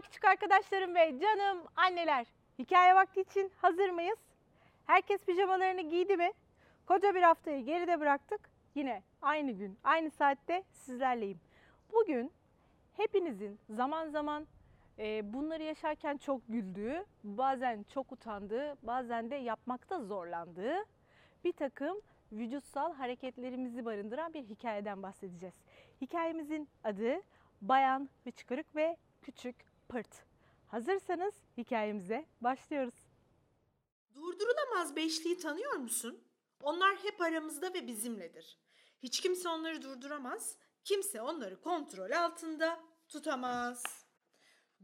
küçük arkadaşlarım ve canım anneler. Hikaye vakti için hazır mıyız? Herkes pijamalarını giydi mi? Koca bir haftayı geride bıraktık. Yine aynı gün, aynı saatte sizlerleyim. Bugün hepinizin zaman zaman e, bunları yaşarken çok güldüğü, bazen çok utandığı, bazen de yapmakta zorlandığı bir takım vücutsal hareketlerimizi barındıran bir hikayeden bahsedeceğiz. Hikayemizin adı Bayan Hıçkırık ve Küçük Pırt. Hazırsanız hikayemize başlıyoruz. Durdurulamaz beşliği tanıyor musun? Onlar hep aramızda ve bizimledir. Hiç kimse onları durduramaz, kimse onları kontrol altında tutamaz.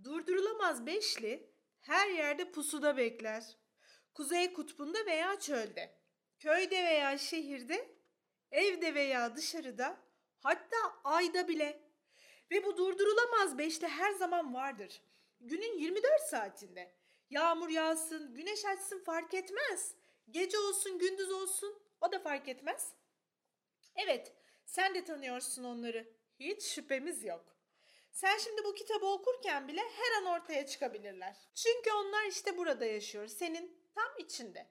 Durdurulamaz beşli her yerde pusuda bekler. Kuzey kutbunda veya çölde, köyde veya şehirde, evde veya dışarıda, hatta ayda bile. Ve bu durdurulamaz beşli her zaman vardır. Günün 24 saatinde. Yağmur yağsın, güneş açsın fark etmez. Gece olsun, gündüz olsun o da fark etmez. Evet, sen de tanıyorsun onları. Hiç şüphemiz yok. Sen şimdi bu kitabı okurken bile her an ortaya çıkabilirler. Çünkü onlar işte burada yaşıyor, senin tam içinde.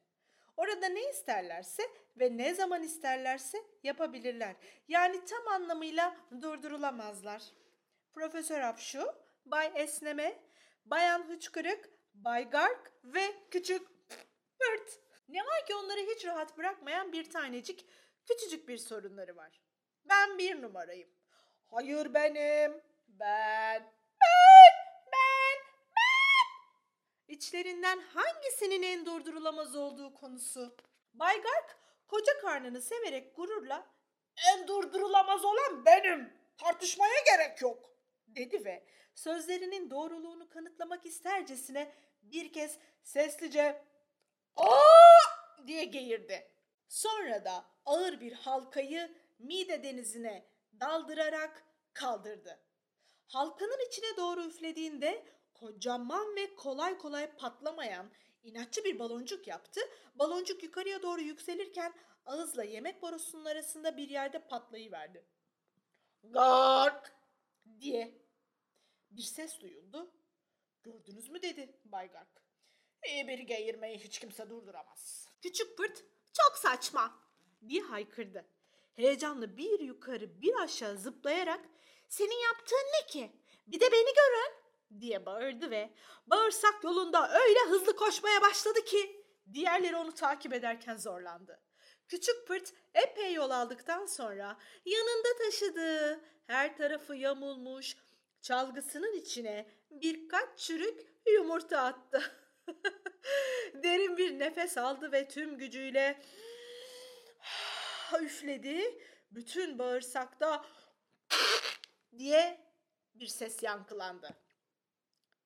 Orada ne isterlerse ve ne zaman isterlerse yapabilirler. Yani tam anlamıyla durdurulamazlar. Profesör Apşu, Bay Esneme, Bayan Hıçkırık, Bay Gark ve Küçük Pırt. Ne var ki onları hiç rahat bırakmayan bir tanecik küçücük bir sorunları var. Ben bir numarayım. Hayır benim. Ben. Ben. Ben. Ben. İçlerinden hangisinin en durdurulamaz olduğu konusu. Bay Gark koca karnını severek gururla en durdurulamaz olan benim. Tartışmaya gerek yok dedi ve sözlerinin doğruluğunu kanıtlamak istercesine bir kez seslice ''Aa!'' diye geğirdi. Sonra da ağır bir halkayı mide denizine daldırarak kaldırdı. Halkanın içine doğru üflediğinde kocaman ve kolay kolay patlamayan inatçı bir baloncuk yaptı. Baloncuk yukarıya doğru yükselirken ağızla yemek borusunun arasında bir yerde patlayıverdi. Gark diye bir ses duyuldu. Gördünüz mü dedi Bay Gark. İyi bir geğirmeyi hiç kimse durduramaz. Küçük pırt çok saçma diye haykırdı. Heyecanlı bir yukarı bir aşağı zıplayarak senin yaptığın ne ki? Bir de beni görün diye bağırdı ve bağırsak yolunda öyle hızlı koşmaya başladı ki diğerleri onu takip ederken zorlandı. Küçük pırt epey yol aldıktan sonra yanında taşıdığı her tarafı yamulmuş çalgısının içine birkaç çürük yumurta attı. Derin bir nefes aldı ve tüm gücüyle üfledi. Bütün bağırsakta diye bir ses yankılandı.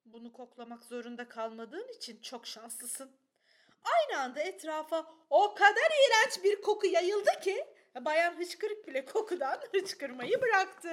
Bunu koklamak zorunda kalmadığın için çok şanslısın. Aynı anda etrafa o kadar iğrenç bir koku yayıldı ki bayan hıçkırık bile kokudan hıçkırmayı bıraktı.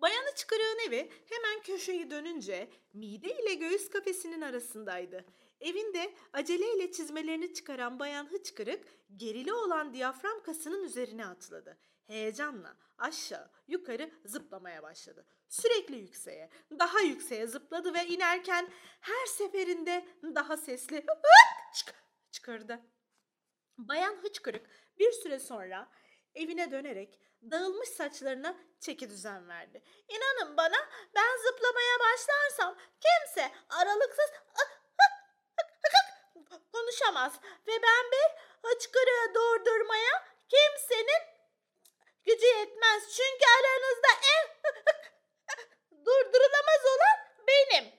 Bayan hıçkırığın evi hemen köşeyi dönünce mide ile göğüs kafesinin arasındaydı. Evinde aceleyle çizmelerini çıkaran bayan hıçkırık gerili olan diyafram kasının üzerine atladı. Heyecanla aşağı yukarı zıplamaya başladı. Sürekli yükseğe, daha yükseğe zıpladı ve inerken her seferinde daha sesli çıkardı. Bayan hıçkırık bir süre sonra evine dönerek dağılmış saçlarına çeki düzen verdi. İnanın bana ben zıplamaya başlarsam kimse aralıksız konuşamaz ve ben bir hıçkırığı durdurmaya kimsenin gücü yetmez. Çünkü aranızda en durdurulamaz olan benim.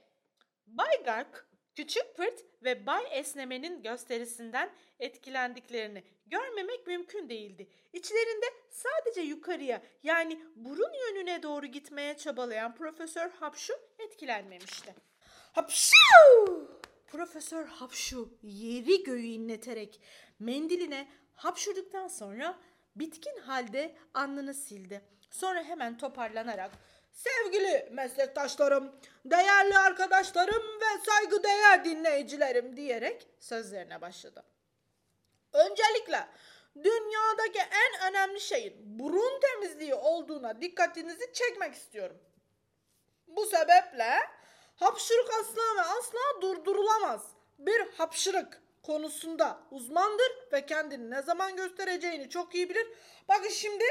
Bay Gark, Küçük Pırt ve Bay Esneme'nin gösterisinden etkilendiklerini görmemek mümkün değildi. İçlerinde sadece yukarıya yani burun yönüne doğru gitmeye çabalayan Profesör Hapşu etkilenmemişti. Hapşu! Profesör Hapşu yeri göğü inleterek mendiline hapşurduktan sonra bitkin halde alnını sildi. Sonra hemen toparlanarak Sevgili meslektaşlarım, değerli arkadaşlarım ve saygıdeğer dinleyicilerim diyerek sözlerine başladı. Öncelikle dünyadaki en önemli şeyin burun temizliği olduğuna dikkatinizi çekmek istiyorum. Bu sebeple Hapşırık asla ve asla durdurulamaz. Bir hapşırık konusunda uzmandır ve kendini ne zaman göstereceğini çok iyi bilir. Bakın şimdi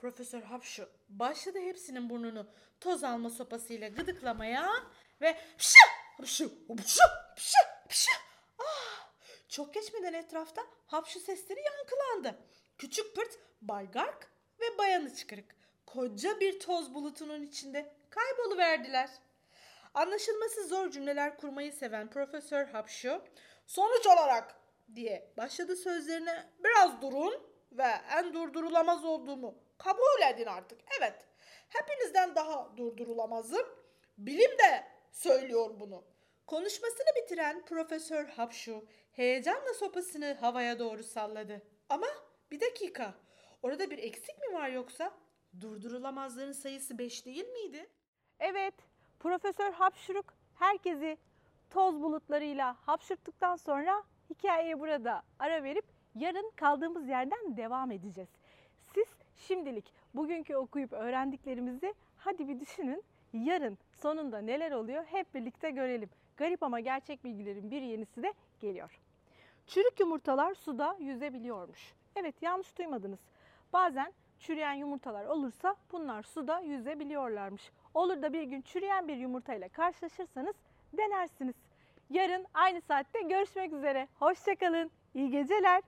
Profesör Hapşu başladı hepsinin burnunu toz alma sopasıyla gıdıklamaya ve pşı hapşu hapşu pşı pşı. Ah, çok geçmeden etrafta hapşu sesleri yankılandı. Küçük pırt Bay Gark ve Bayan Içkırık koca bir toz bulutunun içinde kayboluverdiler. Anlaşılması zor cümleler kurmayı seven Profesör Hapşu sonuç olarak diye başladı sözlerine biraz durun ve en durdurulamaz olduğumu kabul edin artık. Evet hepinizden daha durdurulamazım. Bilim de söylüyor bunu. Konuşmasını bitiren Profesör Hapşu heyecanla sopasını havaya doğru salladı. Ama bir dakika orada bir eksik mi var yoksa? Durdurulamazların sayısı 5 değil miydi? Evet, Profesör Hapşuruk herkesi toz bulutlarıyla hapşırttıktan sonra hikayeye burada ara verip yarın kaldığımız yerden devam edeceğiz. Şimdilik bugünkü okuyup öğrendiklerimizi hadi bir düşünün. Yarın sonunda neler oluyor hep birlikte görelim. Garip ama gerçek bilgilerin bir yenisi de geliyor. Çürük yumurtalar suda yüzebiliyormuş. Evet yanlış duymadınız. Bazen çürüyen yumurtalar olursa bunlar suda yüzebiliyorlarmış. Olur da bir gün çürüyen bir yumurtayla karşılaşırsanız denersiniz. Yarın aynı saatte görüşmek üzere. Hoşçakalın. İyi geceler.